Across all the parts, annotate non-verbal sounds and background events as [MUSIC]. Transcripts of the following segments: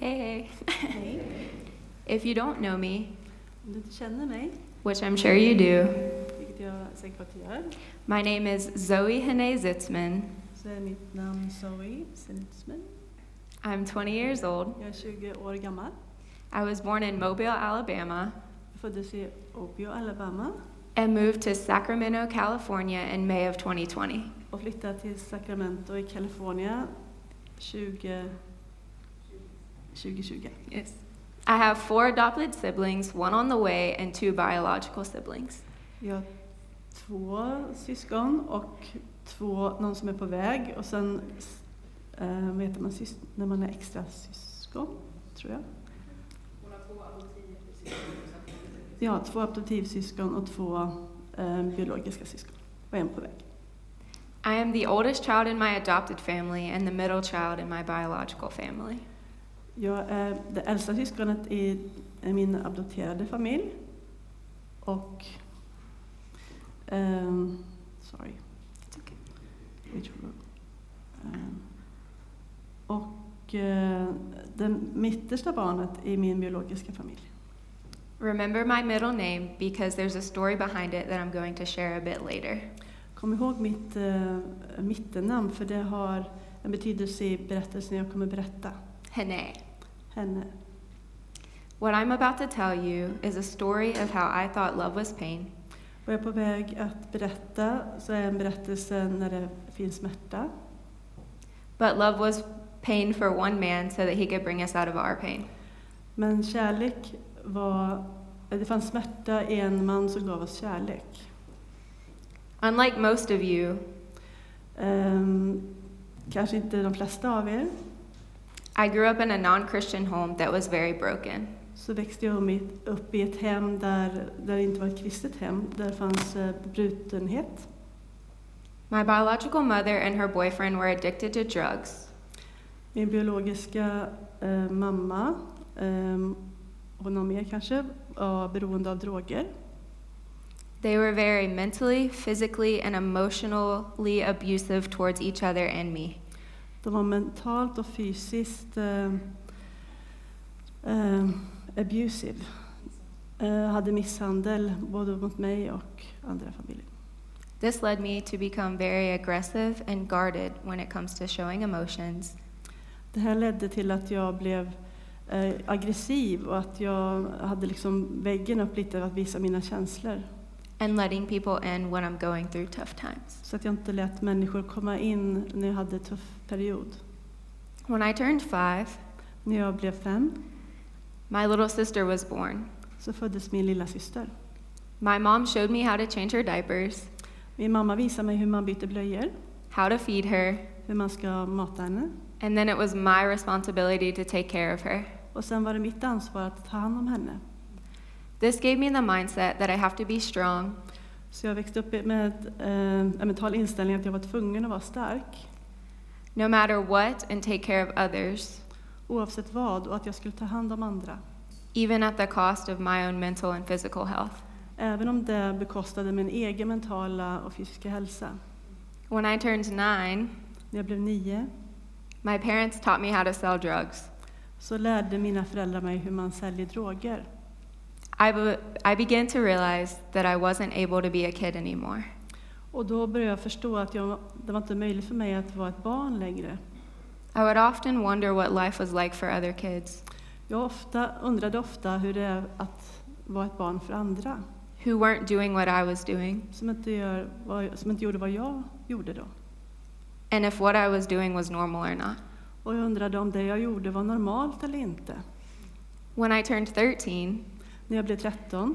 Hey. [LAUGHS] If you don't know me, Om du inte känner mig, which I'm sure you do, vilket jag är säker på att du gör, my name is Zoe Hene Zitzman. så är mitt namn Zoe Sinsman. I'm 20 years old. Jag är 20 år gammal. I was born in Mobile, Alabama, Jag föddes i Obio, Alabama and moved to Sacramento, California in May of 2020. och flyttade till Sacramento i Kalifornien 20, 2020. Yes. I have four adopted siblings, one on the way, and two biological siblings. Jag har två syskon och två, någon som är på väg och sen eh, vad heter man sys- när man är extra syskon, tror jag. Ja, två adoptivsyskon och två eh, biologiska syskon och en på väg. I am the oldest child in my adopted family and the middle child in my biological family. Jag är det äldsta syskonet i min adopterade familj och ehm, sorry. It's okay. Ehm, och eh, det mittersta barnet i min biologiska familj. Remember my middle name because there's a story behind it that I'm going to share a bit later. Kom ihåg mitt eh, mittennamn för det har en betydelse i berättelsen jag kommer berätta. Hene. Henne. What I'm about to tell you is a story of how I thought love was pain, Vad jag är på väg att berätta så är en berättelse när det finns smärta. but love was pain for one man so that he could bring us out of our pain. Men kärlek var... Det fanns smärta i en man som gav oss kärlek. Unlike most of you, Ehm, kanske inte de flesta av er. I grew up in a non Christian home that was very broken. Så växte jag upp i ett hem där, där det inte var ett kristet hem. Där fanns eh, brutenhet. My biological mother and her boyfriend were addicted to drugs. Min biologiska eh, mamma, ehm, och någon mer kanske, var beroende av droger. They were very mentally, physically, and emotionally abusive towards each other and me. De var mentalt och fysiskt eh, eh, abusive. Eh, hade misshandel både mot mig och andra familjer. This led me to become very aggressive and guarded when it comes to showing emotions Det här ledde till att jag blev eh, aggressiv och att jag hade liksom väggen upp lite att visa mina känslor. And letting people in when I'm going through tough times. Så att jag inte lät människor komma in när jag hade en tuff period. When I turned five, När jag blev fem my little sister was born. så föddes min lilla syster. My mom showed me how to change her diapers, Min mamma visade mig hur man byter blöjor, how to feed her, hur man ska mata henne. and then it was my responsibility to take care of her. Och sen var det mitt ansvar att ta hand om henne. This gave me the mindset that I have to be strong, Så jag växte upp med eh, en mental inställning att jag var tvungen att vara stark no matter what, and take care of others, oavsett vad och att jag skulle ta hand om andra. even at the cost of my own mental and physical health. Även om det bekostade min egen mentala och fysiska hälsa. When I turned nine, När jag blev nio my parents taught me how to sell drugs. så lärde mina föräldrar mig hur man säljer droger. I, be- I began to realize that I wasn't able to be a kid anymore. Och då började jag förstå att jag, det var inte möjligt för mig att vara ett barn längre. I would often wonder what life was like for other kids Jag ofta, undrade ofta hur det är att vara ett barn för andra. who weren't doing what I was doing, Som inte, gör, vad, som inte gjorde vad jag gjorde då. and if what I was doing was normal or not. Och jag undrade om det jag gjorde var normalt eller inte. When I turned 13, När jag blev 13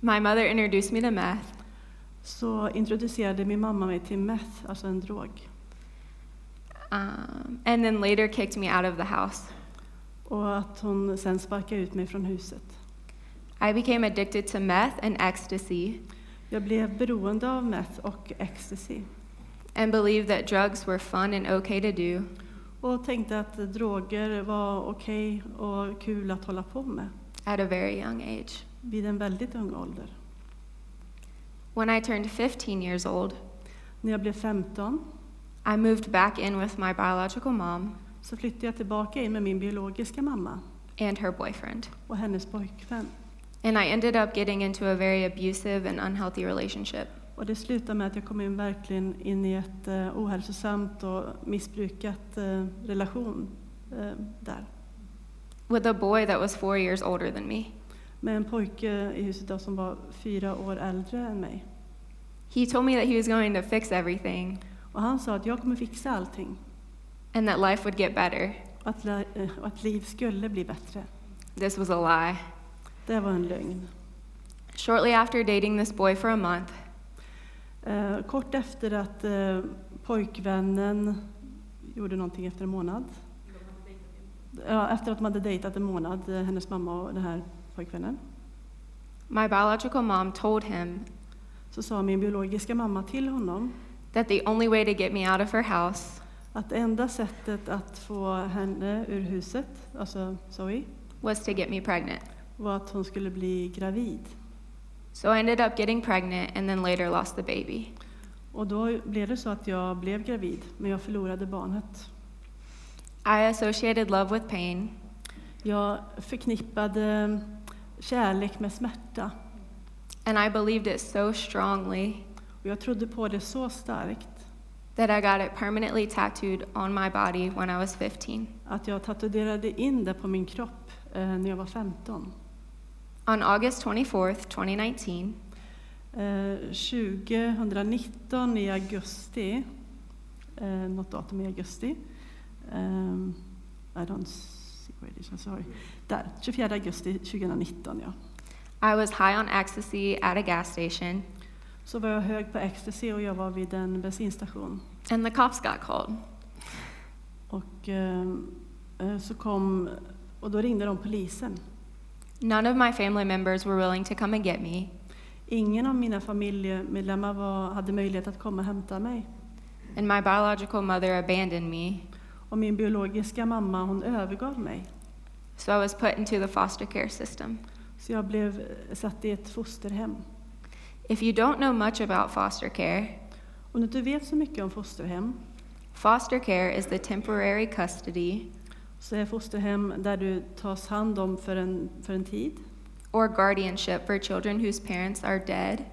my mother introduced me to meth, så introducerade min mamma mig till meth, alltså en drog. um, and then later kicked me out of the house. Och att hon sen sparkade ut mig från huset. I became addicted to meth and ecstasy Jag blev beroende av meth och ecstasy. and believed that drugs were fun and okay to do. Och tänkte att droger var okej och kul att hålla på med at a very young age. vid en väldigt ung ålder. When I turned 15 years old, När jag blev 15 I moved back in with my biological mom så flyttade jag tillbaka in med min biologiska mamma and her boyfriend. och hennes pojkvän. And I ended up getting into a very abusive and unhealthy relationship. Och det slutade med att jag kom in verkligen in i ett eh, ohälsosamt och missbrukat eh, relation eh, där. With a boy that was four years older than me. Med en pojke i huset då som var fyra år äldre än mig. He told me that he was going to fix everything Och han sa att jag kommer fixa allting. and that life would get better. Och att, lä- eh, och att liv skulle bli bättre. This was a lie. Det var en lögn. Shortly after dating this boy for a month, Eh, kort efter att eh, pojkvännen gjorde någonting efter en månad. Ja, efter att de hade dejtat en månad, eh, hennes mamma och den här pojkvännen. my biological mom told him Så sa min biologiska mamma till honom that the only way to get me out of her house att det enda sättet att få henne ur huset, alltså Zoe, was to get me pregnant. var att hon skulle bli gravid. So I ended up getting pregnant and then later lost the baby. Och då blev det så att jag blev gravid, men jag förlorade barnet. I associated love with pain, Jag förknippade kärlek med smärta. and I believed it so strongly Och jag trodde på det så starkt that I got it permanently tattooed on my body when I was 15. att jag tatuerade in det på min kropp eh, när jag var 15. On August 24th, 2019, Eh, 2019 i augusti, eh, något datum i augusti, ehm, I don't see where it is, I'm sorry. Där, 24 augusti 2019 ja. I was high on ecstasy at a gas station, Så var jag hög på ecstasy och jag var vid en bensinstation. and the cops got called. Och eh, så kom, och då ringde de polisen. None of my family members were willing to come and get me, Ingen av mina familjemedlemmar var, hade möjlighet att komma och hämta mig. and my biological mother abandoned me, Och min biologiska mamma hon övergav mig. so I was put into the foster care system. Så jag blev eh, satt i ett fosterhem. If you don't know much about foster care, Om du inte vet så mycket om fosterhem foster care is the temporary custody så är fosterhem där du tas hand om för en, för en tid or guardianship for children whose parents are dead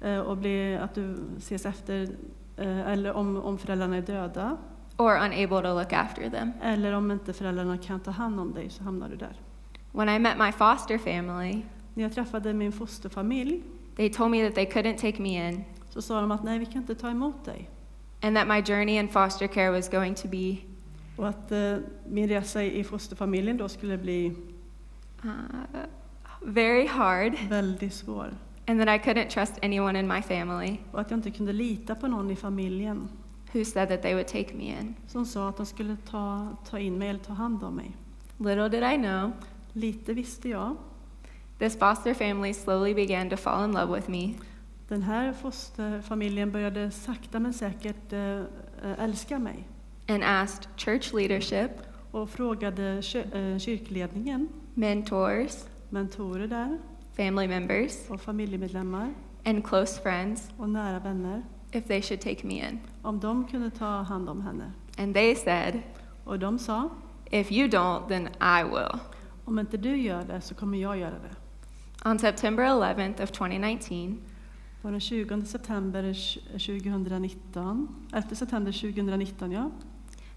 eh, och blir, att du ses efter eh, eller om, om föräldrarna är döda or unable to look after them. eller om inte föräldrarna kan ta hand om dig så hamnar du där. When I met my foster family, När jag träffade min fosterfamilj they told me that they couldn't take me in så sa de att nej, vi kan inte ta emot dig. and that my journey in foster care was going to be Och att eh, min resa i fosterfamiljen då skulle bli uh, very hard väldigt svår. and that I couldn't trust anyone in my family Och att jag inte kunde lita på någon i familjen who said that they would take me in. som sa att de skulle ta, ta in mig eller ta hand om mig. Little did I know, Lite visste jag. this foster family slowly began to fall in love with me Den här fosterfamiljen började sakta men säkert eh, eh, älska mig and asked church leadership, och frågade eh, kyrkledningen, mentors, mentorer där family members, och familjemedlemmar and close friends och nära vänner if they should take me in. om de kunde ta hand om henne. And they said, Och de sa, if you don't, then I will. om inte du gör det så kommer jag göra det. On September 11th of 2019, På den 20 september 2019, 11 september 2019 ja,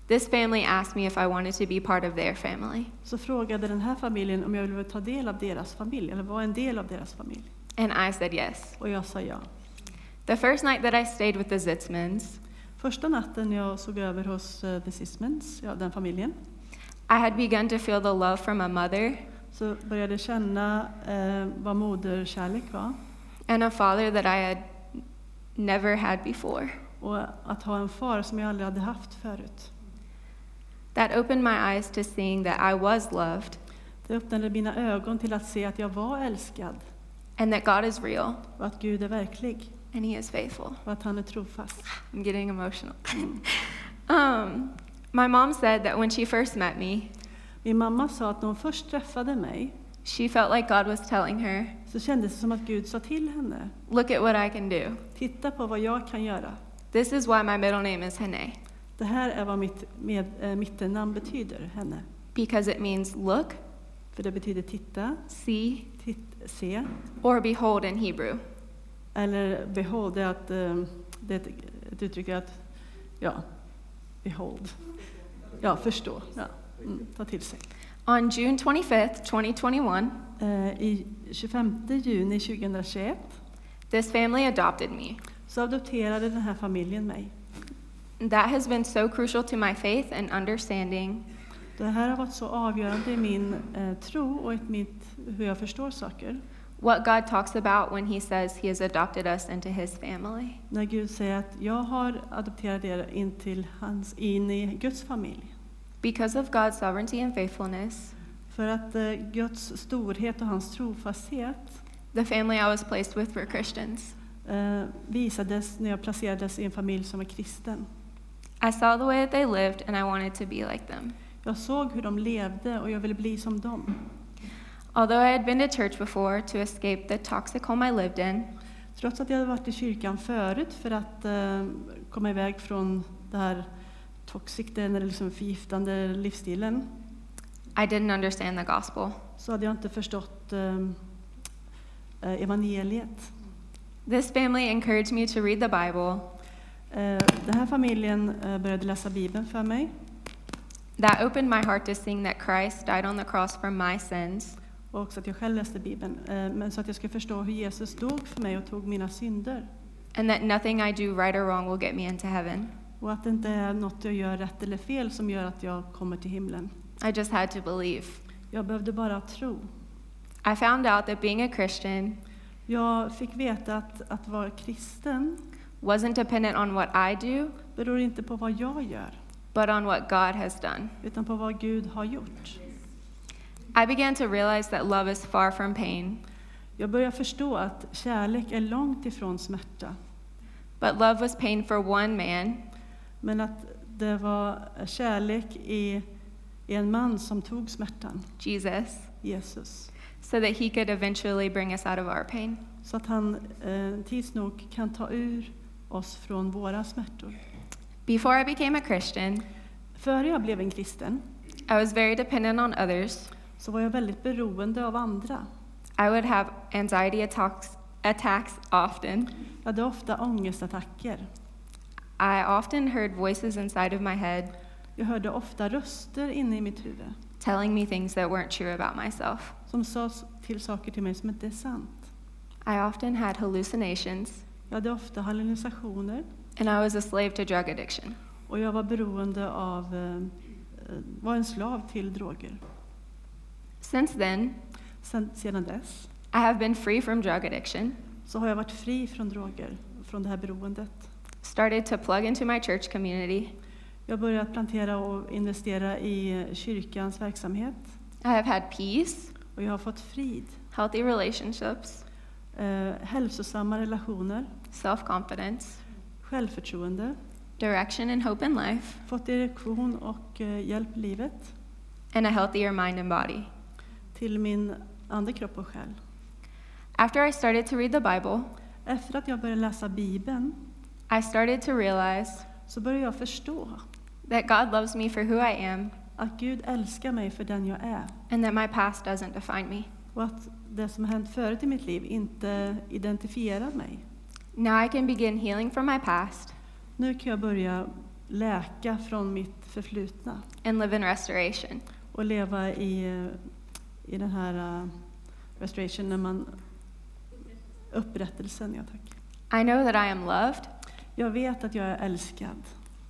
this family asked me if I wanted to be part of their family. så frågade den här familjen om jag ville ta del av deras familj, eller vara en del av deras familj. And I said yes. Och jag sa ja. The first night that I stayed with the Zitzmans, Första natten jag såg över hos uh, The Sismans, ja, den familjen, I had begun to feel the love from a mother så började jag känna eh, vad moderkärlek var and a father that I had never had before. och att ha en far som jag aldrig hade haft förut. That opened my eyes to seeing that I was loved Det öppnade mina ögon till att se att jag var älskad and that God is real och att Gud är verklig and He is faithful. och att han är trofast. I'm getting emotional. [LAUGHS] um, my mom said that when she first met me, Min mamma sa att när hon först träffade mig she felt like God was telling her, så kändes det som att Gud sa till henne, Look at what I can do. titta på vad jag kan göra. This is why my middle name is Hene. Det här är vad mitt med, äh, mittennamn betyder, henne. because it means look, För det betyder titta, see, titt, se, or behold in Hebrew. Eller behold. Det är, att, eh, det är ett, ett uttryck att, ja, behold. Ja, förstå. Ja, mm, ta till sig. On June 25th, 2021, Eh, I 25 juni 2021 this family adopted me. så adopterade den här familjen mig. That has been so crucial to my faith and understanding Det här har varit så avgörande i min eh, tro och i mitt, hur jag förstår saker. What God talks about when He says He has adopted us into His family. När Gud säger att jag har adopterat er in, till hans, in i Guds familj. Because of God's sovereignty and faithfulness, För att eh, Guds storhet och hans trofasthet the family I was placed with were Christians. eh, visades när jag placerades i en familj som var kristen. I saw the way that they lived and I wanted to be like them. Jag såg hur de levde och jag ville bli som dem. Although I had been to church before to escape the toxic home I lived in, Trots att jag hade varit i kyrkan förut för att eh, komma iväg från det här toxic, den eller liksom förgiftande livsstilen, I didn't understand the gospel. så hade jag inte förstått eh, evangeliet. This family encouraged me to read the Bible. Eh, den här familjen eh, började läsa Bibeln för mig. That opened my heart to seeing that Christ died on the cross for my sins Och också att jag själv läste Bibeln. Eh, men så att jag ska förstå hur Jesus dog för mig och tog mina synder. and that nothing I do right or wrong will get me into heaven. Och att det inte är något jag gör rätt eller fel som gör att jag kommer till himlen. I just had to believe. Jag behövde bara tro. I found out that being a Christian Jag fick veta att, att vara kristen wasn't dependent on what I do, beror inte på vad jag gör, but on what God has done. utan på vad Gud har gjort. I began to realize that love is far from pain, Jag börjar förstå att kärlek är långt ifrån smärta. but love was pain for one man Men att det var kärlek i, i en man som tog smärtan, Jesus, Jesus. so that he could eventually bring us out of our pain. Så att han eh, tids nog kan ta ur oss från våra smärtor. Before I became a Christian, Före jag blev en kristen I was very dependent on others. Så var jag väldigt beroende av andra. I would have anxiety attacks, attacks often. Jag hade ofta ångestattacker. I often heard voices inside of my head Jag hörde ofta röster inne i mitt huvud telling me things that weren't true about myself. som sa till saker till mig som inte är sant. I often had hallucinations, Jag hade ofta hallucinationer and I was a slave to drug addiction. och jag var beroende av, eh, eh, var en slav till droger. Since then, Sen, sedan dess I have been free from drug addiction, så har jag varit fri från droger, från det här beroendet. started to plug into my church community. Jag har börjat plantera och investera i eh, kyrkans verksamhet. I have had peace, och jag har fått frid, healthy relationships, eh, hälsosamma relationer, self confidence, självförtroende, direction and hope in life, fått direktion och eh, hjälp i livet. And a healthier mind and body. Till min ande, kropp och själ. After I started to read the Bible, Efter att jag började läsa Bibeln I started to realize så började jag förstå that God loves me for who I am att Gud älskar mig för den jag är and that my past doesn't define me. och att det som hänt förut i mitt liv inte identifierar mig. Now I can begin healing from my past Nu kan jag börja läka från mitt förflutna and live in restoration. och leva i, i den här uh, restoration, när man, upprättelsen. Ja, tack. I know that I am loved Jag vet att jag är älskad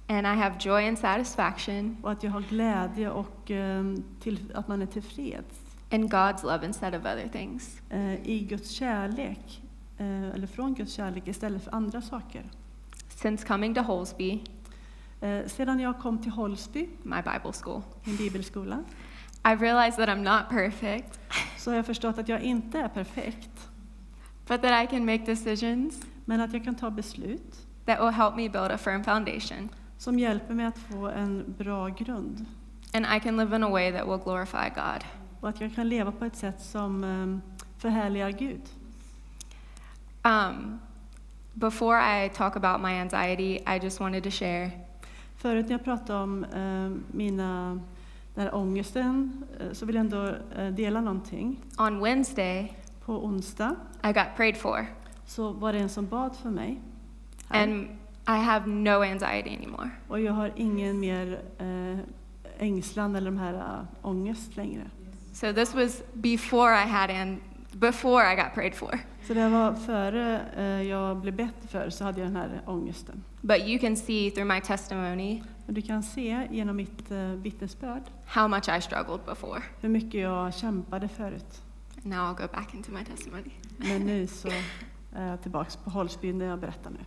and I have joy and satisfaction och att jag har glädje och eh, till, att man är tillfreds in God's love instead of other things. eh, i Guds kärlek, eh, eller från Guds kärlek istället för andra saker. Since coming to Holsby, Eh, sedan jag kom till Holsby, my Bible school, min bibelskola, I've realized that I'm not perfect, så har jag förstått att jag inte är perfekt, but that I can make decisions men att jag kan ta beslut that will help me build a firm foundation, som hjälper mig att få en bra grund and I can live in a way that will glorify God. och att jag kan leva på ett sätt som eh, förhärligar Gud. Um, before I talk about my anxiety, I just wanted to share Förut när jag pratade om eh, mina, den här ångesten eh, så vill jag ändå eh, dela någonting. On Wednesday, På onsdag I got prayed for, så var det en som bad för mig. här. and I have no anxiety anymore. Och jag har ingen mer eh, ängslan eller de här eh, ångest längre. So this was before I had an before I got prayed for. Så det var före eh, jag blev bett för så hade jag den här ångesten. But you can see through my testimony du kan se genom mitt eh, vittnesbörd how much I struggled before. hur mycket jag kämpade förut. Now I'll go back into my testimony. Men nu [LAUGHS] så är jag tillbaks på Holsbyn där jag berättar nu.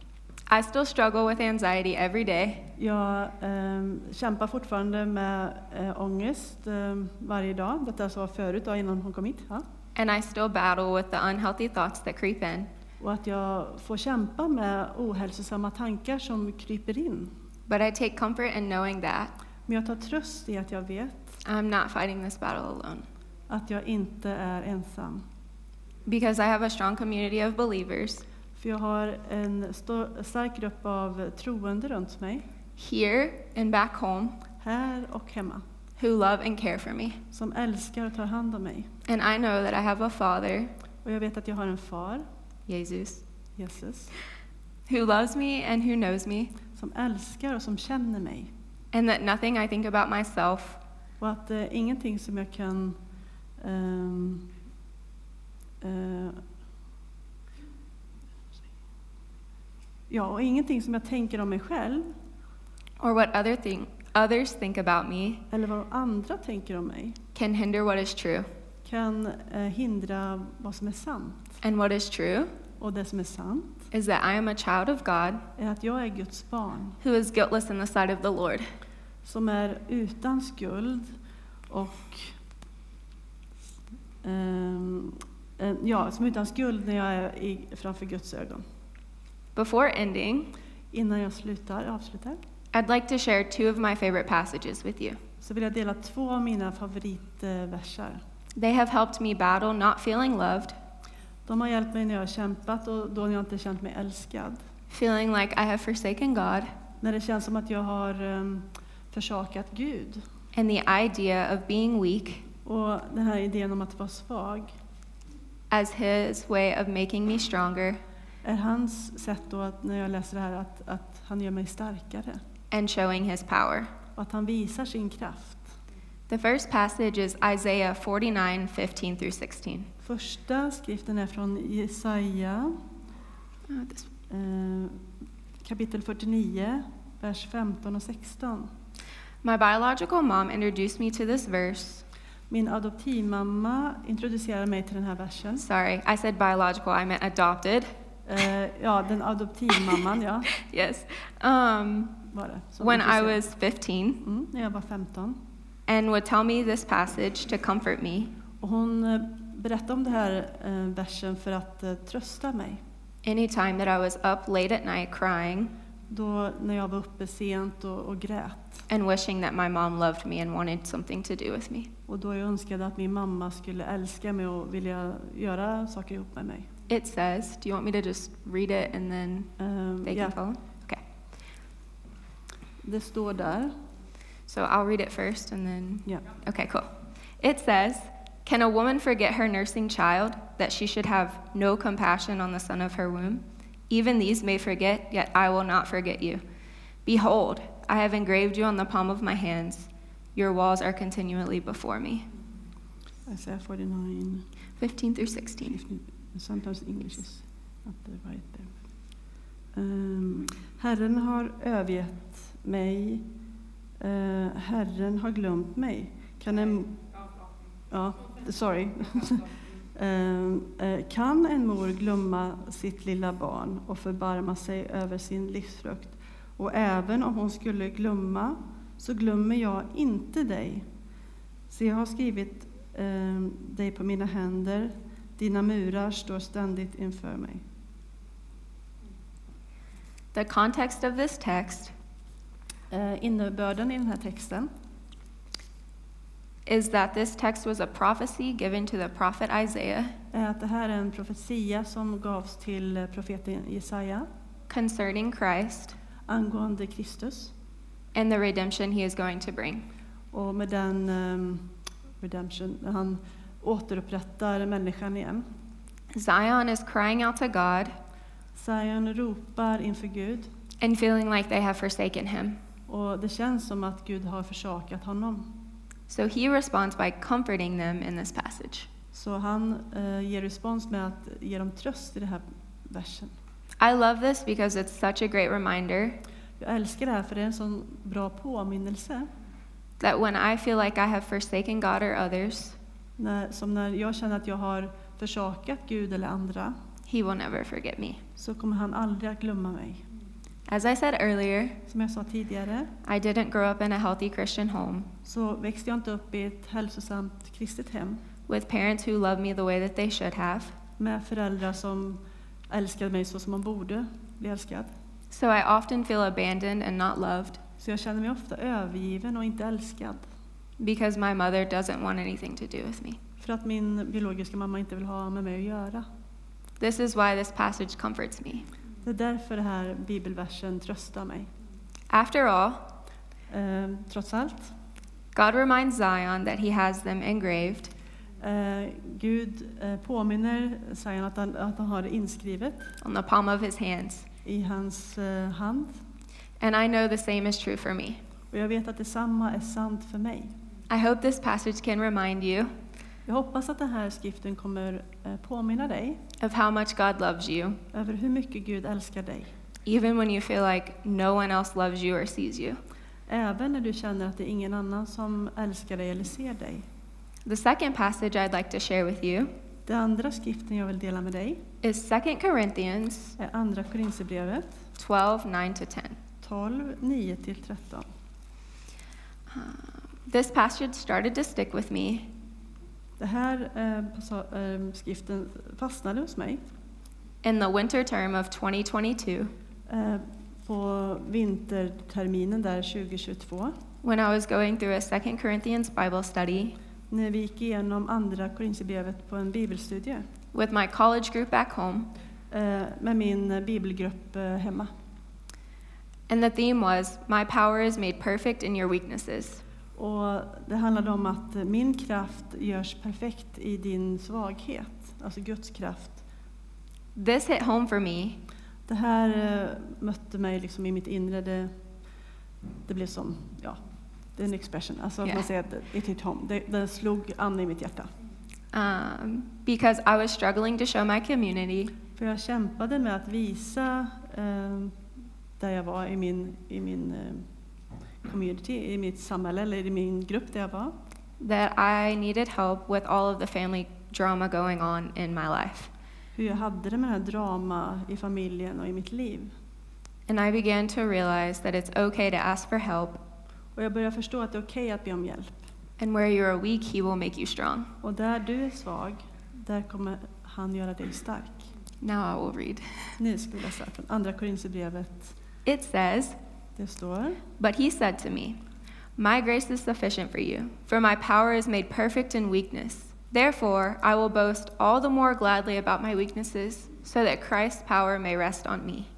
I still struggle with anxiety every day, Jag eh, kämpar fortfarande med eh, ångest eh, varje dag. Detta så var förut, då, innan hon kom hit. Ja. and I still battle with the unhealthy thoughts that creep in. Och att jag får kämpa med ohälsosamma tankar som kryper in. But I take comfort in knowing that Men jag tar tröst i att jag vet I'm not fighting this battle alone. att jag inte är ensam. Because I have a strong community of believers För jag har en stark grupp av troende runt mig, here and back home här och hemma, who love and care for me. som älskar och tar hand om mig. And I know that I have a father, Och jag vet att jag har en far, Jesus, Jesus, who loves me and who knows me, som älskar och som känner mig. and that nothing I think about myself Och att det är ingenting som jag kan ehm, eh, Ja, och ingenting som jag tänker om mig själv or what other thing, others think about me eller vad andra tänker om mig can hinder what is true. kan eh, hindra vad som är sant. And what is true Och det som är sant is that I am a child of God är att jag är Guds barn who is guiltless in the sight of the Lord. som är utan skuld och eh, ja, som är utan skuld när jag är i, framför Guds ögon. Before ending, Innan jag slutar, avslutar I'd like to share two of my favorite passages with you. så vill jag dela två av mina favoritversar. They have helped me battle not feeling loved, De har hjälpt mig när jag har kämpat och då när jag inte känt mig älskad. feeling like I have forsaken God, När det känns som att jag har um, försakat Gud. and the idea of being weak Och den här idén om att vara svag as His way of making me stronger är hans sätt då att när jag läser det här att, att han gör mig starkare. and showing His power. Och att han visar sin kraft. The first passage is Isaiah 49 15 through 16. Första skriften är från Jesaja eh, kapitel 49, vers 15 och 16. My biological mom introduced me to this verse. Min adoptivmamma introducerade mig till den här versen. Sorry, I said biological, I meant adopted. Eh, ja, den adoptivmamman, ja, [LAUGHS] Yes. Um, var det. when I was 15, Mm, när jag var 15. and would tell me this passage to comfort me Och hon berättade om den här eh, versen för att eh, trösta mig. anytime that I was up late at night crying Då när jag var uppe sent och, och grät. and wishing that my mom loved me and wanted something to do with me. Och då jag önskade att min mamma skulle älska mig och vilja göra saker ihop med mig. It says, do you want me to just read it and then Eh, they ja, can follow? Okay. det står där. So I'll read it first and then. Ja. Okay, cool. It says, Can a woman forget her nursing child, that she should have no compassion on the son of her womb? Even these may forget, yet I will not forget you. Behold, I have engraved you on the palm of my hands. Your walls are continually before me. Isaiah 49, 15 through 16. 15. Sometimes English is not the right there. Ehm, Herren har övergett mig. Eh, Herren har glömt mig. Kan en... Ja, sorry. [LAUGHS] Ehm, eh, kan en mor glömma sitt lilla barn och förbarma sig över sin livsfrukt? Och även om hon skulle glömma, så glömmer jag inte dig. Så jag har skrivit ehm, dig på mina händer. Dina murar står ständigt inför mig. The context of this text Eh, innebörden i den här texten is that this text was a prophecy given to the prophet Isaiah att det här är en profetia som gavs till eh, profeten Jesaja concerning Christ, angående Kristus. and the redemption he is going to bring. Och med den ehm, redemption, han återupprättar människan igen. Zion is crying out to God Zion ropar inför Gud and feeling like they have forsaken him. och det känns som att Gud har försakat honom. So he responds by comforting them in this passage. Så han eh, ger respons med att ge dem tröst i den här versen. I love this because it's such a great reminder Jag älskar det här för det är en sån bra påminnelse. that when I feel like I have forsaken God or others, När, som när jag känner att jag har försakat Gud eller andra he will never forget me. så kommer han aldrig att glömma mig. As I said earlier, Som jag sa tidigare I didn't grow up in a healthy Christian home så växte jag inte upp i ett hälsosamt kristet hem with parents who loved me the way that they should have. med föräldrar som älskade mig så som man borde bli älskad. So I often feel abandoned and not loved Så jag känner mig ofta övergiven och inte älskad. because my mother doesn't want anything to do with me. För att min biologiska mamma inte vill ha med mig att göra. This is why this passage comforts me. Det är därför här bibelversen tröstar mig. After all, Eh, trots allt, God reminds Zion that he has them engraved eh, Gud eh, påminner Zion att han, att han har det inskrivet on the palm of his hands. i hans eh, hand. And I know the same is true for me. Och jag vet att detsamma är sant för mig. I hope this passage can remind you Jag hoppas att den här skriften kommer eh, påminna dig of how much God loves you, över hur mycket Gud älskar dig. even when you feel like no one else loves you or sees you. Även när du känner att det är ingen annan som älskar dig eller ser dig. The second passage I'd like to share with you Den andra skriften jag vill dela med dig is 2 Corinthians är Andra Korinthierbrevet 12 9 to 10. 12, 9-13. This passage started to stick with me Det här eh, eh, skriften fastnade hos mig in the winter term of 2022 eh, på vinterterminen där 2022 when I was going through a second Corinthians Bible study när vi gick igenom Andra Korinthierbrevet på en bibelstudie with my college group back home. eh, med min bibelgrupp eh, hemma. And the theme was My power is made perfect in your weaknesses. Och det handlade om att min kraft görs perfekt i din svaghet, alltså Guds kraft. This hit home for me Det här eh, mötte mig liksom i mitt inre. Det, det blev som, ja, det är en expression. Alltså Ja. man säger att it hit home. Det, det slog an i mitt hjärta. um, because I was struggling to show my community För jag kämpade med att visa eh, där jag var i min, i min eh, community, i mitt samhälle eller i min grupp där jag var. that I needed help with all of the family drama going on in my life. Hur jag hade det med det här drama i familjen och i mitt liv. And I began to realize that it's okay to ask for help, Och jag började förstå att det är okej att be om hjälp. and where you are weak, He will make you strong. Och där du är svag, där kommer han göra dig stark. Now I will read. Nu ska vi läsa från Andra Korinthierbrevet. It says, Det står But he said to me, My grace is sufficient for you, for my power is made perfect in weakness. Therefore, I will boast all the more gladly about my weaknesses, so that Christ's power may rest on me.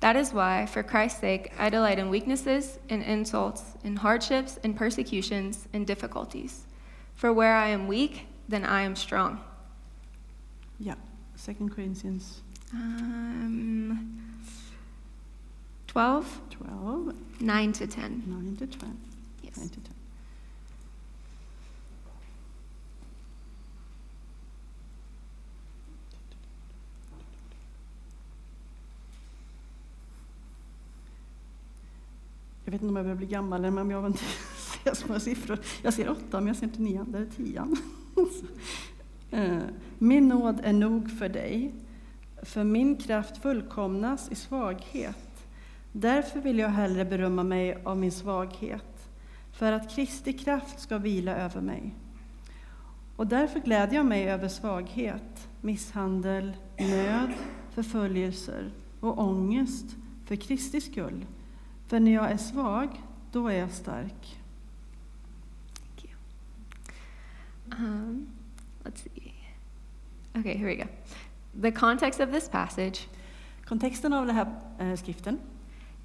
That is why, for Christ's sake, I delight in weaknesses, in insults, in hardships, in persecutions, in difficulties. For where I am weak, then I am strong. Ja, 2 Corinthians Um, 12, 12, 9 to 10. 9 to 12. Yes. 9 to 10. Jag vet inte om jag börjar bli gammal eller om jag inte [LAUGHS] ser små siffror. Jag ser åtta men jag ser inte nian, där är tian. [LAUGHS] Eh, Min nåd är nog för dig, för min kraft fullkomnas i svaghet. Därför vill jag hellre berömma mig av min svaghet, för att Kristi kraft ska vila över mig. Och därför glädjer jag mig över svaghet, misshandel, nöd, förföljelser och ångest för Kristi skull. För när jag är svag, då är jag stark. Um, let's see. Okay, here we go. The context of this passage Kontexten av den här eh, skriften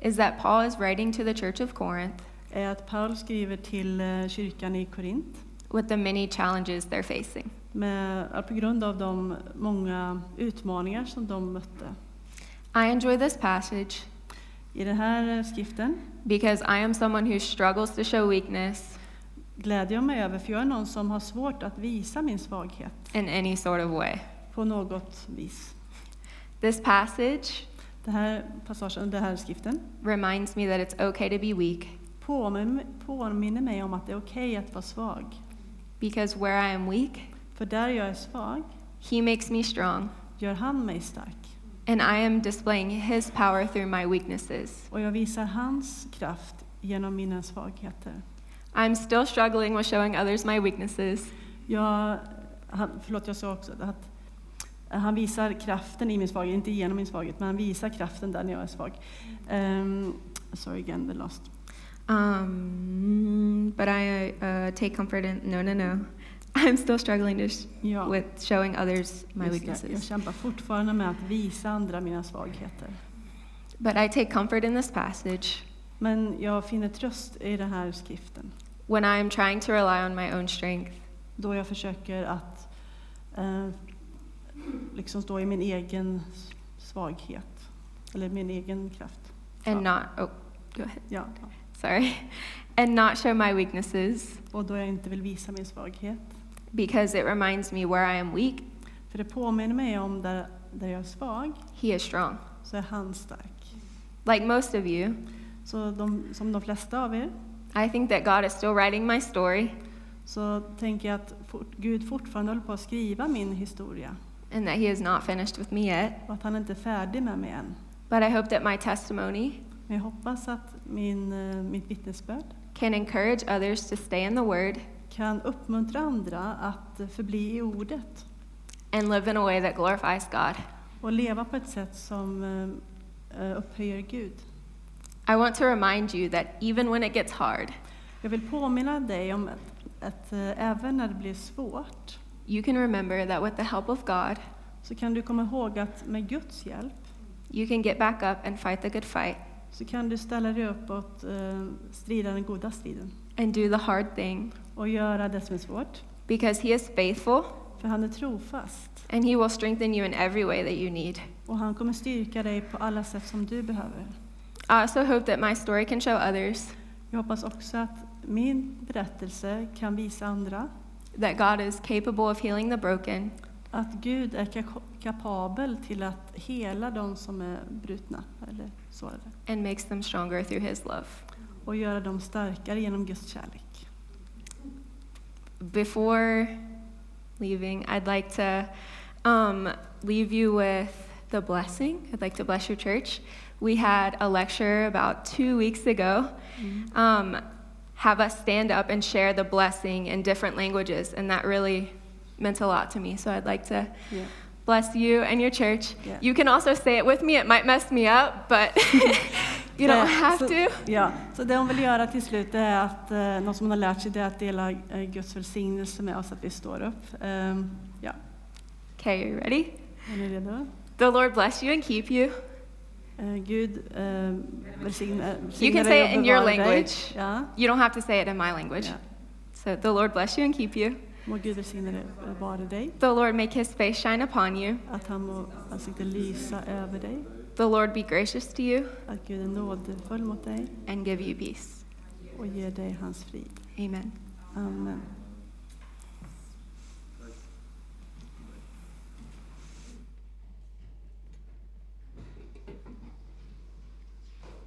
is that Paul is writing to the church of Corinth är att Paulus skriver till eh, kyrkan i Korint with the many challenges they're facing. med, på grund av de många utmaningar som de mötte. I enjoy this passage I den här eh, skriften because I am someone who struggles to show weakness glädjer jag mig över, för jag är någon som har svårt att visa min svaghet in any sort of way. på något vis. This passage Den här passagen, den här skriften reminds me that it's okay to be weak påminner, påminner mig om att det är okej att vara svag. because where I am weak, För där jag är svag he makes me strong, gör han mig stark. and I am displaying his power through my weaknesses. Och jag visar hans kraft genom mina svagheter. I'm still struggling with showing others my weaknesses, Jag, han, förlåt, jag sa också att han visar kraften i min svaghet, inte genom min svaghet, men han visar kraften där när jag är svag. Um, sorry again, the lost. um, but I uh, take comfort in no, no, no. I'm still struggling to sh- Ja, with showing others my just det. Jag weaknesses. kämpar fortfarande med att visa andra mina svagheter. But I take comfort in this passage Men jag finner tröst i den här skriften, when I am trying to rely on my own strength då jag försöker att eh, liksom stå i min egen svaghet, eller min egen kraft. and not oh, go ahead. Ja. Sorry, and not show my weaknesses Och då jag inte vill visa min svaghet. because it reminds me where I am weak, För det påminner mig om där, där jag är svag, He is strong. så är han stark. Like most of you, Så de, som de flesta av er, I think that God is still writing my story så tänker jag att Gud fortfarande håller på att skriva min historia. And that He is not finished with me yet. Och att han inte är färdig med mig än. But I hope that my testimony Men jag hoppas att min, eh, mitt vittnesbörd can encourage others to stay in the Word kan uppmuntra andra att förbli i ordet and live in a way that glorifies God. och leva på ett sätt som eh, eh, upphöjer Gud. I want to remind you that even when it gets hard, Jag vill påminna dig om att, att eh, även när det blir svårt you can remember that with the help of God, så kan du komma ihåg att med Guds hjälp you can get back up and fight the good fight så kan du ställa dig upp och eh, strida den goda striden and do the hard thing och göra det som är svårt. because He is faithful För han är trofast and He will strengthen you in every way that you need. och han kommer styrka dig på alla sätt som du behöver. I also hope that my story can show others Jag hoppas också att min berättelse kan visa andra that God is capable of healing the broken att Gud är kapabel till att hela de som är brutna eller sårade and makes them stronger through His love. och göra dem starkare genom Guds kärlek. Before leaving, I'd like to um, leave you with the blessing. I'd like to bless your church. We had a lecture about two weeks ago. Um, have us stand up and share the blessing in different languages, and that really meant a lot to me. So I'd like to Ja. bless you and your church. Yeah. You can also say it with me. It might mess me up, but [LAUGHS] you don't [LAUGHS] have så, to. Ja, så det hon vill göra till slut är att, eh, något som hon har lärt sig, det är att dela eh, Guds välsignelse med oss, att vi står upp. Ehm, ja, Okay, are you ready? är ni redo? The Lord bless you and keep you. Eh, Gud eh, välsigna, eh, You can say it in your language. Ja, You don't have to say it in my language. ja. So the Lord bless you and keep you. Må Gud välsigna dig och bevara dig. The Lord make his face shine upon you. Att han må ansiktet lysa över dig. The Lord be gracious to you Att Gud är nådefull mot dig and give you peace. och ger dig hans frid. Amen. Amen.